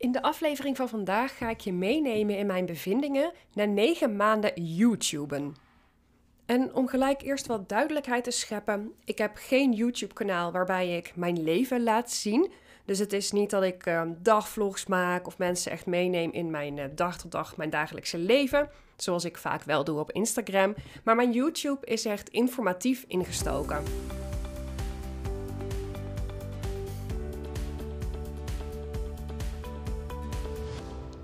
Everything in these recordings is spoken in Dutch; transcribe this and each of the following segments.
In de aflevering van vandaag ga ik je meenemen in mijn bevindingen na 9 maanden YouTuben. En om gelijk eerst wat duidelijkheid te scheppen, ik heb geen YouTube-kanaal waarbij ik mijn leven laat zien. Dus het is niet dat ik uh, dagvlogs maak of mensen echt meeneem in mijn uh, dag tot dag, mijn dagelijkse leven. Zoals ik vaak wel doe op Instagram. Maar mijn YouTube is echt informatief ingestoken.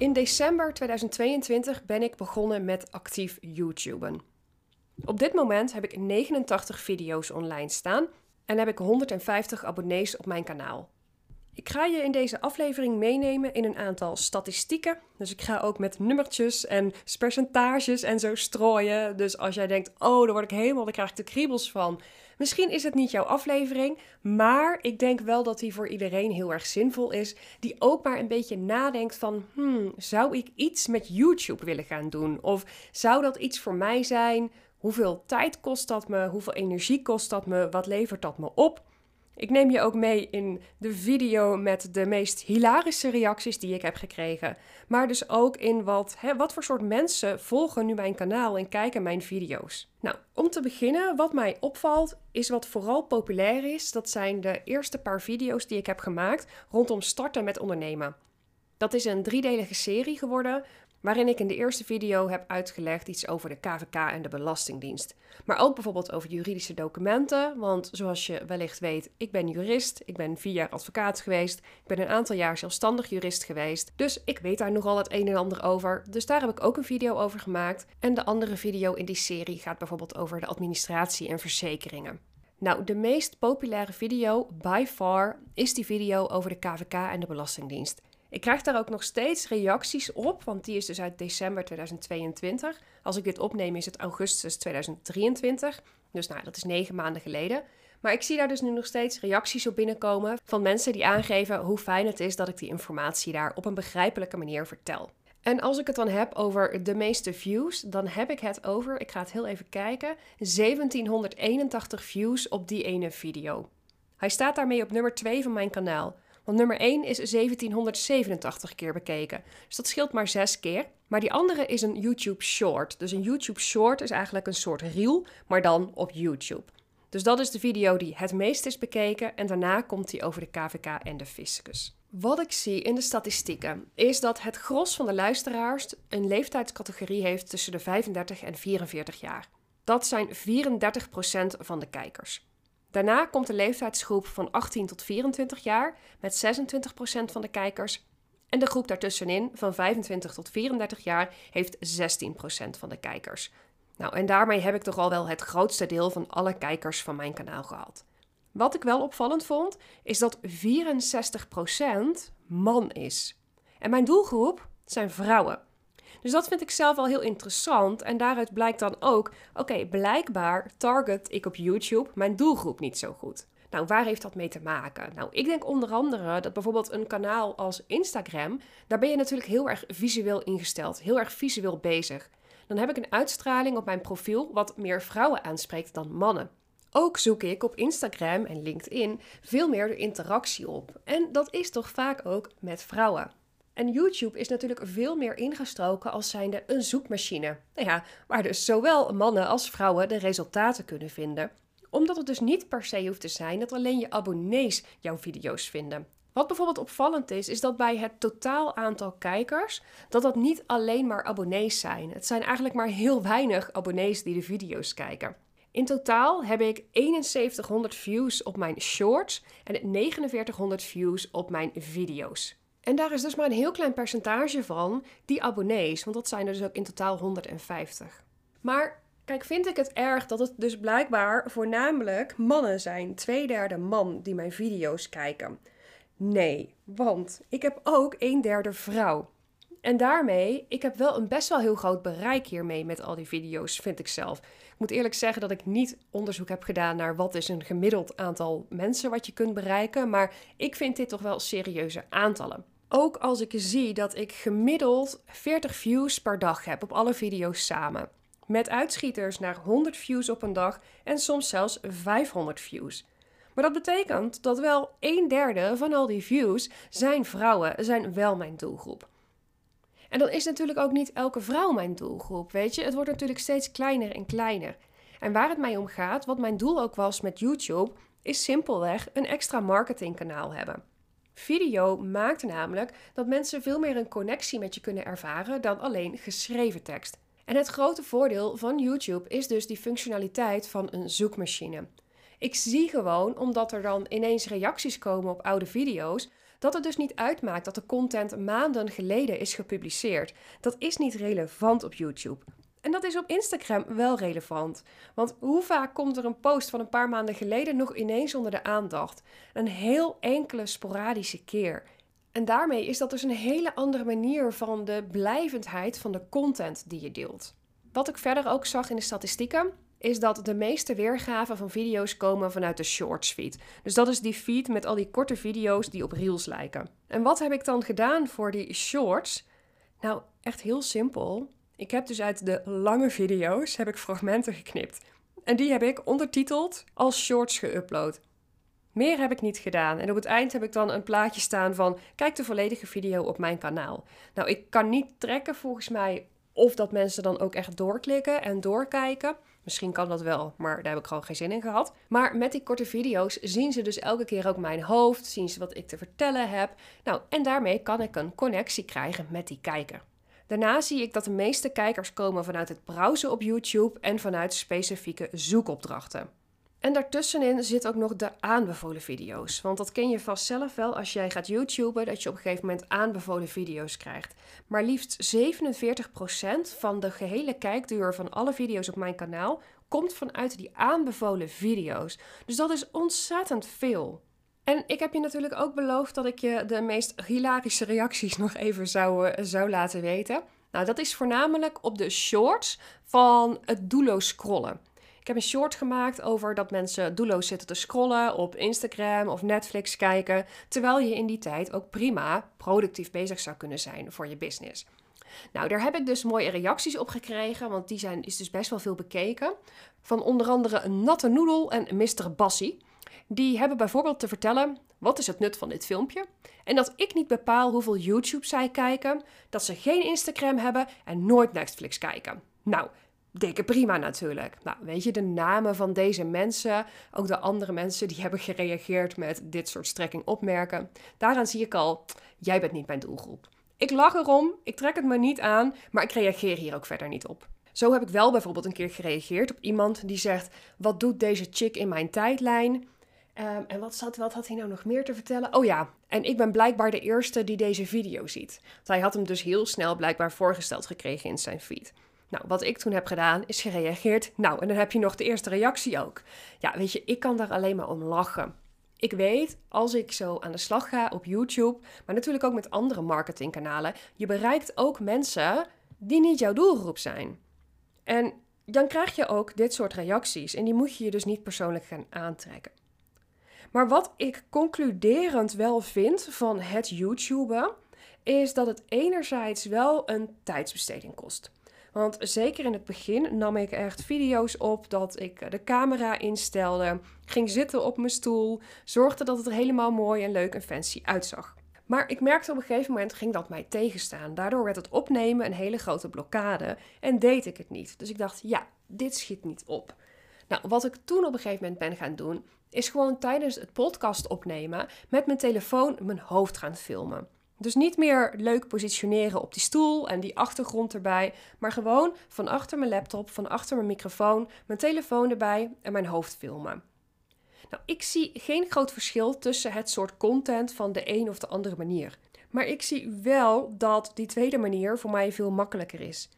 In december 2022 ben ik begonnen met actief YouTuben. Op dit moment heb ik 89 video's online staan en heb ik 150 abonnees op mijn kanaal. Ik ga je in deze aflevering meenemen in een aantal statistieken. Dus ik ga ook met nummertjes en percentages en zo strooien. Dus als jij denkt, oh, daar word ik helemaal, daar krijg ik de kriebels van. Misschien is het niet jouw aflevering, maar ik denk wel dat die voor iedereen heel erg zinvol is. Die ook maar een beetje nadenkt van, hmm, zou ik iets met YouTube willen gaan doen? Of zou dat iets voor mij zijn? Hoeveel tijd kost dat me? Hoeveel energie kost dat me? Wat levert dat me op? Ik neem je ook mee in de video met de meest hilarische reacties die ik heb gekregen. Maar dus ook in wat, hè, wat voor soort mensen volgen nu mijn kanaal en kijken mijn video's. Nou, om te beginnen, wat mij opvalt, is wat vooral populair is. Dat zijn de eerste paar video's die ik heb gemaakt rondom starten met ondernemen. Dat is een driedelige serie geworden, waarin ik in de eerste video heb uitgelegd iets over de KVK en de Belastingdienst. Maar ook bijvoorbeeld over juridische documenten, want zoals je wellicht weet, ik ben jurist, ik ben vier jaar advocaat geweest, ik ben een aantal jaar zelfstandig jurist geweest, dus ik weet daar nogal het een en ander over. Dus daar heb ik ook een video over gemaakt. En de andere video in die serie gaat bijvoorbeeld over de administratie en verzekeringen. Nou, de meest populaire video by far is die video over de KVK en de Belastingdienst. Ik krijg daar ook nog steeds reacties op, want die is dus uit december 2022. Als ik dit opneem is het augustus 2023. Dus nou, dat is negen maanden geleden. Maar ik zie daar dus nu nog steeds reacties op binnenkomen van mensen die aangeven hoe fijn het is dat ik die informatie daar op een begrijpelijke manier vertel. En als ik het dan heb over de meeste views, dan heb ik het over, ik ga het heel even kijken, 1781 views op die ene video. Hij staat daarmee op nummer 2 van mijn kanaal. Want nummer 1 is 1787 keer bekeken. Dus dat scheelt maar 6 keer. Maar die andere is een YouTube Short. Dus een YouTube Short is eigenlijk een soort reel, maar dan op YouTube. Dus dat is de video die het meest is bekeken. En daarna komt die over de KVK en de fiscus. Wat ik zie in de statistieken is dat het gros van de luisteraars een leeftijdscategorie heeft tussen de 35 en 44 jaar. Dat zijn 34% van de kijkers. Daarna komt de leeftijdsgroep van 18 tot 24 jaar met 26% van de kijkers. En de groep daartussenin van 25 tot 34 jaar heeft 16% van de kijkers. Nou, en daarmee heb ik toch al wel het grootste deel van alle kijkers van mijn kanaal gehad. Wat ik wel opvallend vond, is dat 64% man is. En mijn doelgroep zijn vrouwen. Dus dat vind ik zelf wel heel interessant. En daaruit blijkt dan ook: oké, blijkbaar target ik op YouTube mijn doelgroep niet zo goed. Nou, waar heeft dat mee te maken? Nou, ik denk onder andere dat bijvoorbeeld een kanaal als Instagram, daar ben je natuurlijk heel erg visueel ingesteld, heel erg visueel bezig. Dan heb ik een uitstraling op mijn profiel wat meer vrouwen aanspreekt dan mannen. Ook zoek ik op Instagram en LinkedIn veel meer de interactie op. En dat is toch vaak ook met vrouwen. En YouTube is natuurlijk veel meer ingestroken als zijnde een zoekmachine. Nou ja, waar dus zowel mannen als vrouwen de resultaten kunnen vinden. Omdat het dus niet per se hoeft te zijn dat alleen je abonnees jouw video's vinden. Wat bijvoorbeeld opvallend is, is dat bij het totaal aantal kijkers, dat dat niet alleen maar abonnees zijn. Het zijn eigenlijk maar heel weinig abonnees die de video's kijken. In totaal heb ik 7100 views op mijn shorts en 4900 views op mijn video's. En daar is dus maar een heel klein percentage van die abonnees, want dat zijn er dus ook in totaal 150. Maar kijk, vind ik het erg dat het dus blijkbaar voornamelijk mannen zijn, twee derde man, die mijn video's kijken? Nee, want ik heb ook een derde vrouw. En daarmee, ik heb wel een best wel heel groot bereik hiermee met al die video's, vind ik zelf. Ik moet eerlijk zeggen dat ik niet onderzoek heb gedaan naar wat is een gemiddeld aantal mensen wat je kunt bereiken, maar ik vind dit toch wel serieuze aantallen. Ook als ik zie dat ik gemiddeld 40 views per dag heb op alle video's samen. Met uitschieters naar 100 views op een dag en soms zelfs 500 views. Maar dat betekent dat wel een derde van al die views zijn vrouwen, zijn wel mijn doelgroep. En dan is natuurlijk ook niet elke vrouw mijn doelgroep, weet je. Het wordt natuurlijk steeds kleiner en kleiner. En waar het mij om gaat, wat mijn doel ook was met YouTube, is simpelweg een extra marketingkanaal hebben. Video maakt namelijk dat mensen veel meer een connectie met je kunnen ervaren dan alleen geschreven tekst. En het grote voordeel van YouTube is dus die functionaliteit van een zoekmachine. Ik zie gewoon, omdat er dan ineens reacties komen op oude video's, dat het dus niet uitmaakt dat de content maanden geleden is gepubliceerd. Dat is niet relevant op YouTube. En dat is op Instagram wel relevant. Want hoe vaak komt er een post van een paar maanden geleden nog ineens onder de aandacht? Een heel enkele sporadische keer. En daarmee is dat dus een hele andere manier van de blijvendheid van de content die je deelt. Wat ik verder ook zag in de statistieken, is dat de meeste weergaven van video's komen vanuit de Shorts feed. Dus dat is die feed met al die korte video's die op reels lijken. En wat heb ik dan gedaan voor die shorts? Nou, echt heel simpel. Ik heb dus uit de lange video's heb ik fragmenten geknipt. En die heb ik ondertiteld als shorts geüpload. Meer heb ik niet gedaan. En op het eind heb ik dan een plaatje staan van: kijk de volledige video op mijn kanaal. Nou, ik kan niet trekken volgens mij of dat mensen dan ook echt doorklikken en doorkijken. Misschien kan dat wel, maar daar heb ik gewoon geen zin in gehad. Maar met die korte video's zien ze dus elke keer ook mijn hoofd, zien ze wat ik te vertellen heb. Nou, en daarmee kan ik een connectie krijgen met die kijker. Daarna zie ik dat de meeste kijkers komen vanuit het browsen op YouTube en vanuit specifieke zoekopdrachten. En daartussenin zit ook nog de aanbevolen video's. Want dat ken je vast zelf wel als jij gaat YouTuben, dat je op een gegeven moment aanbevolen video's krijgt. Maar liefst 47% van de gehele kijkduur van alle video's op mijn kanaal komt vanuit die aanbevolen video's. Dus dat is ontzettend veel. En ik heb je natuurlijk ook beloofd dat ik je de meest hilarische reacties nog even zou, eh, zou laten weten. Nou, dat is voornamelijk op de shorts van het doelloos scrollen. Ik heb een short gemaakt over dat mensen doelloos zitten te scrollen op Instagram of Netflix kijken, terwijl je in die tijd ook prima productief bezig zou kunnen zijn voor je business. Nou, daar heb ik dus mooie reacties op gekregen, want die zijn, is dus best wel veel bekeken. Van onder andere natte noedel en Mr. Bassie. Die hebben bijvoorbeeld te vertellen: wat is het nut van dit filmpje? En dat ik niet bepaal hoeveel YouTube zij kijken, dat ze geen Instagram hebben en nooit Netflix kijken. Nou, dikke prima natuurlijk. Nou, weet je, de namen van deze mensen, ook de andere mensen die hebben gereageerd met dit soort strekking opmerken. Daaraan zie ik al, jij bent niet mijn doelgroep. Ik lach erom, ik trek het me niet aan, maar ik reageer hier ook verder niet op. Zo heb ik wel bijvoorbeeld een keer gereageerd op iemand die zegt: Wat doet deze chick in mijn tijdlijn? Ehm, en wat, wat had hij nou nog meer te vertellen? Oh ja, en ik ben blijkbaar de eerste die deze video ziet. Want hij had hem dus heel snel blijkbaar voorgesteld gekregen in zijn feed. Nou, wat ik toen heb gedaan, is gereageerd. Nou, en dan heb je nog de eerste reactie ook. Ja, weet je, ik kan daar alleen maar om lachen. Ik weet, als ik zo aan de slag ga op YouTube, maar natuurlijk ook met andere marketingkanalen, je bereikt ook mensen die niet jouw doelgroep zijn. En dan krijg je ook dit soort reacties en die moet je je dus niet persoonlijk gaan aantrekken. Maar wat ik concluderend wel vind van het YouTuben, is dat het enerzijds wel een tijdsbesteding kost. Want zeker in het begin nam ik echt video's op dat ik de camera instelde, ging zitten op mijn stoel, zorgde dat het er helemaal mooi en leuk en fancy uitzag. Maar ik merkte op een gegeven moment ging dat mij tegenstaan. Daardoor werd het opnemen een hele grote blokkade en deed ik het niet. Dus ik dacht, ja, dit schiet niet op. Nou, wat ik toen op een gegeven moment ben gaan doen, is gewoon tijdens het podcast opnemen met mijn telefoon mijn hoofd gaan filmen. Dus niet meer leuk positioneren op die stoel en die achtergrond erbij, maar gewoon van achter mijn laptop, van achter mijn microfoon, mijn telefoon erbij en mijn hoofd filmen. Nou, ik zie geen groot verschil tussen het soort content van de een of de andere manier. Maar ik zie wel dat die tweede manier voor mij veel makkelijker is.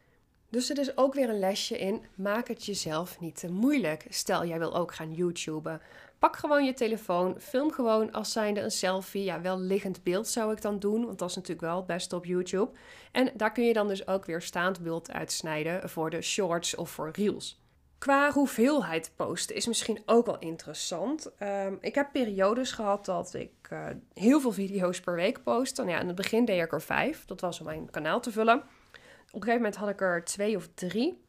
Dus er is ook weer een lesje in: maak het jezelf niet te moeilijk. Stel, jij wil ook gaan YouTuben. Pak gewoon je telefoon, film gewoon als zijnde een selfie. Ja, wel liggend beeld zou ik dan doen, want dat is natuurlijk wel het beste op YouTube. En daar kun je dan dus ook weer staand beeld uitsnijden voor de shorts of voor reels. Qua hoeveelheid posten is misschien ook wel interessant. Ehm, ik heb periodes gehad dat ik uh, heel veel video's per week postte. Nou ja, in het begin deed ik er vijf. Dat was om mijn kanaal te vullen. Op een gegeven moment had ik er twee of drie.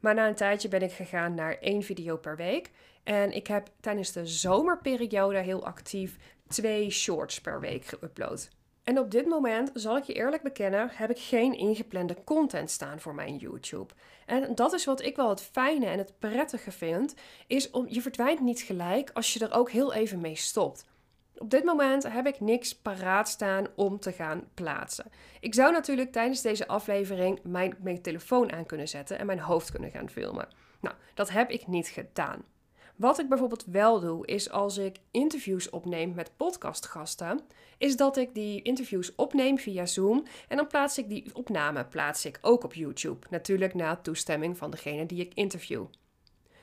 Maar na een tijdje ben ik gegaan naar één video per week. En ik heb tijdens de zomerperiode heel actief twee shorts per week geüpload. En op dit moment, zal ik je eerlijk bekennen, heb ik geen ingeplande content staan voor mijn YouTube. En dat is wat ik wel het fijne en het prettige vind, is om je verdwijnt niet gelijk als je er ook heel even mee stopt. Op dit moment heb ik niks paraat staan om te gaan plaatsen. Ik zou natuurlijk tijdens deze aflevering mijn, mijn telefoon aan kunnen zetten en mijn hoofd kunnen gaan filmen. Nou, dat heb ik niet gedaan. Wat ik bijvoorbeeld wel doe, is als ik interviews opneem met podcastgasten, is dat ik die interviews opneem via Zoom en dan plaats ik die opname plaats ik ook op YouTube. Natuurlijk na toestemming van degene die ik interview.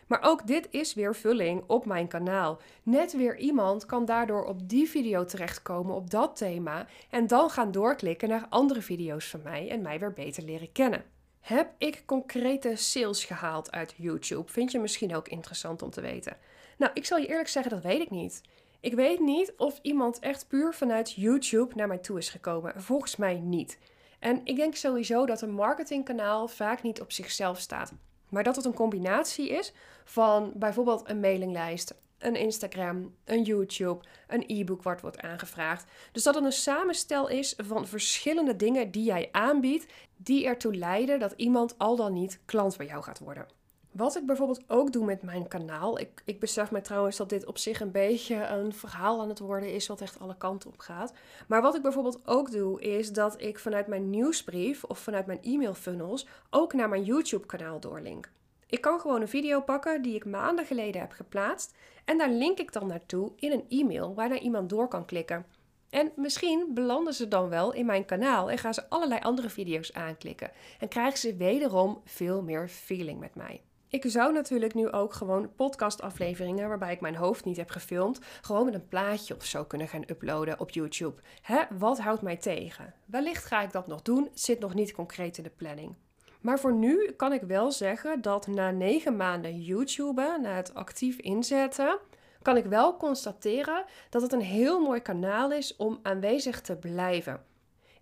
Maar ook dit is weer vulling op mijn kanaal. Net weer iemand kan daardoor op die video terechtkomen op dat thema en dan gaan doorklikken naar andere video's van mij en mij weer beter leren kennen. Heb ik concrete sales gehaald uit YouTube? Vind je misschien ook interessant om te weten? Nou, ik zal je eerlijk zeggen, dat weet ik niet. Ik weet niet of iemand echt puur vanuit YouTube naar mij toe is gekomen. Volgens mij niet. En ik denk sowieso dat een marketingkanaal vaak niet op zichzelf staat. Maar dat het een combinatie is van bijvoorbeeld een mailinglijst, een Instagram, een YouTube, een e-book wat wordt aangevraagd. Dus dat het een samenstel is van verschillende dingen die jij aanbiedt, die ertoe leiden dat iemand al dan niet klant bij jou gaat worden. Wat ik bijvoorbeeld ook doe met mijn kanaal. Ik, ik besef me trouwens dat dit op zich een beetje een verhaal aan het worden is, wat echt alle kanten op gaat. Maar wat ik bijvoorbeeld ook doe, is dat ik vanuit mijn nieuwsbrief of vanuit mijn e-mail funnels ook naar mijn YouTube-kanaal doorlink. Ik kan gewoon een video pakken die ik maanden geleden heb geplaatst en daar link ik dan naartoe in een e-mail waarna iemand door kan klikken. En misschien belanden ze dan wel in mijn kanaal en gaan ze allerlei andere video's aanklikken en krijgen ze wederom veel meer feeling met mij. Ik zou natuurlijk nu ook gewoon podcastafleveringen waarbij ik mijn hoofd niet heb gefilmd, gewoon met een plaatje of zo kunnen gaan uploaden op YouTube. Hè, wat houdt mij tegen? Wellicht ga ik dat nog doen, zit nog niet concreet in de planning. Maar voor nu kan ik wel zeggen dat na negen maanden YouTube, na het actief inzetten, kan ik wel constateren dat het een heel mooi kanaal is om aanwezig te blijven.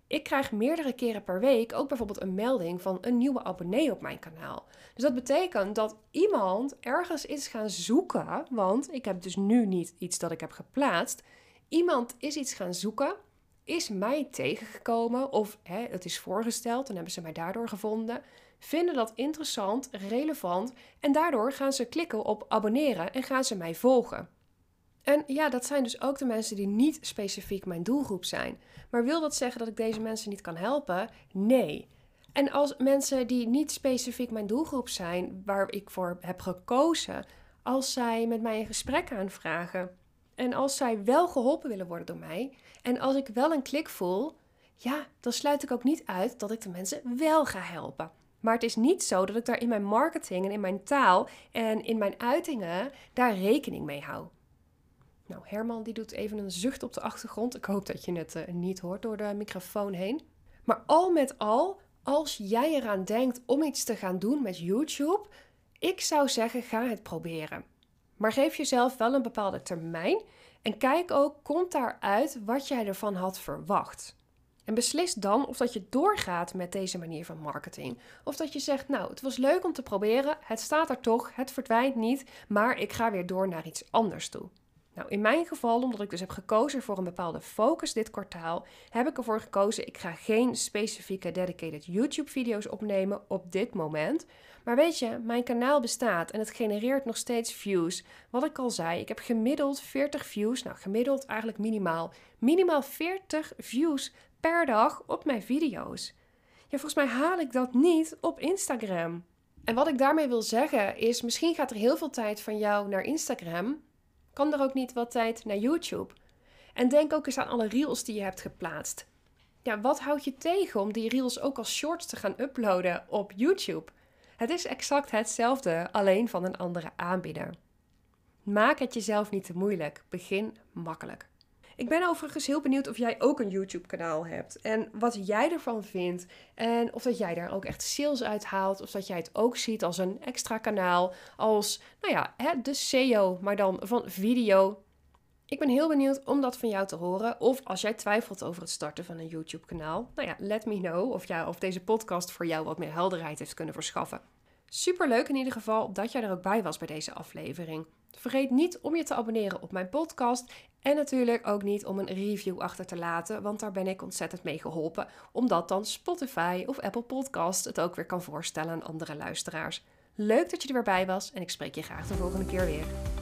Ik krijg meerdere keren per week ook bijvoorbeeld een melding van een nieuwe abonnee op mijn kanaal. Dus dat betekent dat iemand ergens is gaan zoeken, want ik heb dus nu niet iets dat ik heb geplaatst. Iemand is iets gaan zoeken is mij tegengekomen of hè, het is voorgesteld en hebben ze mij daardoor gevonden, vinden dat interessant, relevant en daardoor gaan ze klikken op abonneren en gaan ze mij volgen. En ja, dat zijn dus ook de mensen die niet specifiek mijn doelgroep zijn. Maar wil dat zeggen dat ik deze mensen niet kan helpen? Nee. En als mensen die niet specifiek mijn doelgroep zijn, waar ik voor heb gekozen, als zij met mij een gesprek aanvragen en als zij wel geholpen willen worden door mij, en als ik wel een klik voel, ja, dan sluit ik ook niet uit dat ik de mensen wel ga helpen. Maar het is niet zo dat ik daar in mijn marketing en in mijn taal en in mijn uitingen daar rekening mee hou. Nou, Herman die doet even een zucht op de achtergrond. Ik hoop dat je het uh, niet hoort door de microfoon heen. Maar al met al, als jij eraan denkt om iets te gaan doen met YouTube, ik zou zeggen, ga het proberen. Maar geef jezelf wel een bepaalde termijn en kijk ook, komt daaruit wat jij ervan had verwacht? En beslis dan of dat je doorgaat met deze manier van marketing. Of dat je zegt, nou, het was leuk om te proberen, het staat er toch, het verdwijnt niet, maar ik ga weer door naar iets anders toe. Nou, in mijn geval, omdat ik dus heb gekozen voor een bepaalde focus dit kwartaal, heb ik ervoor gekozen, ik ga geen specifieke dedicated YouTube-video's opnemen op dit moment. Maar weet je, mijn kanaal bestaat en het genereert nog steeds views. Wat ik al zei, ik heb gemiddeld 40 views, nou gemiddeld eigenlijk minimaal, minimaal 40 views per dag op mijn video's. Ja, volgens mij haal ik dat niet op Instagram. En wat ik daarmee wil zeggen is, misschien gaat er heel veel tijd van jou naar Instagram, kan er ook niet wat tijd naar YouTube. En denk ook eens aan alle reels die je hebt geplaatst. Ja, wat houdt je tegen om die reels ook als shorts te gaan uploaden op YouTube? Het is exact hetzelfde, alleen van een andere aanbieder. Maak het jezelf niet te moeilijk. Begin makkelijk. Ik ben overigens heel benieuwd of jij ook een YouTube-kanaal hebt. En wat jij ervan vindt. En of dat jij daar ook echt sales uit haalt. Of dat jij het ook ziet als een extra kanaal. Als, nou ja, de SEO, maar dan van video. Ik ben heel benieuwd om dat van jou te horen. Of als jij twijfelt over het starten van een YouTube-kanaal. Nou ja, let me know of, ja, of deze podcast voor jou wat meer helderheid heeft kunnen verschaffen. Super leuk in ieder geval dat jij er ook bij was bij deze aflevering. Vergeet niet om je te abonneren op mijn podcast en natuurlijk ook niet om een review achter te laten, want daar ben ik ontzettend mee geholpen, omdat dan Spotify of Apple Podcast het ook weer kan voorstellen aan andere luisteraars. Leuk dat je er weer bij was en ik spreek je graag de volgende keer weer.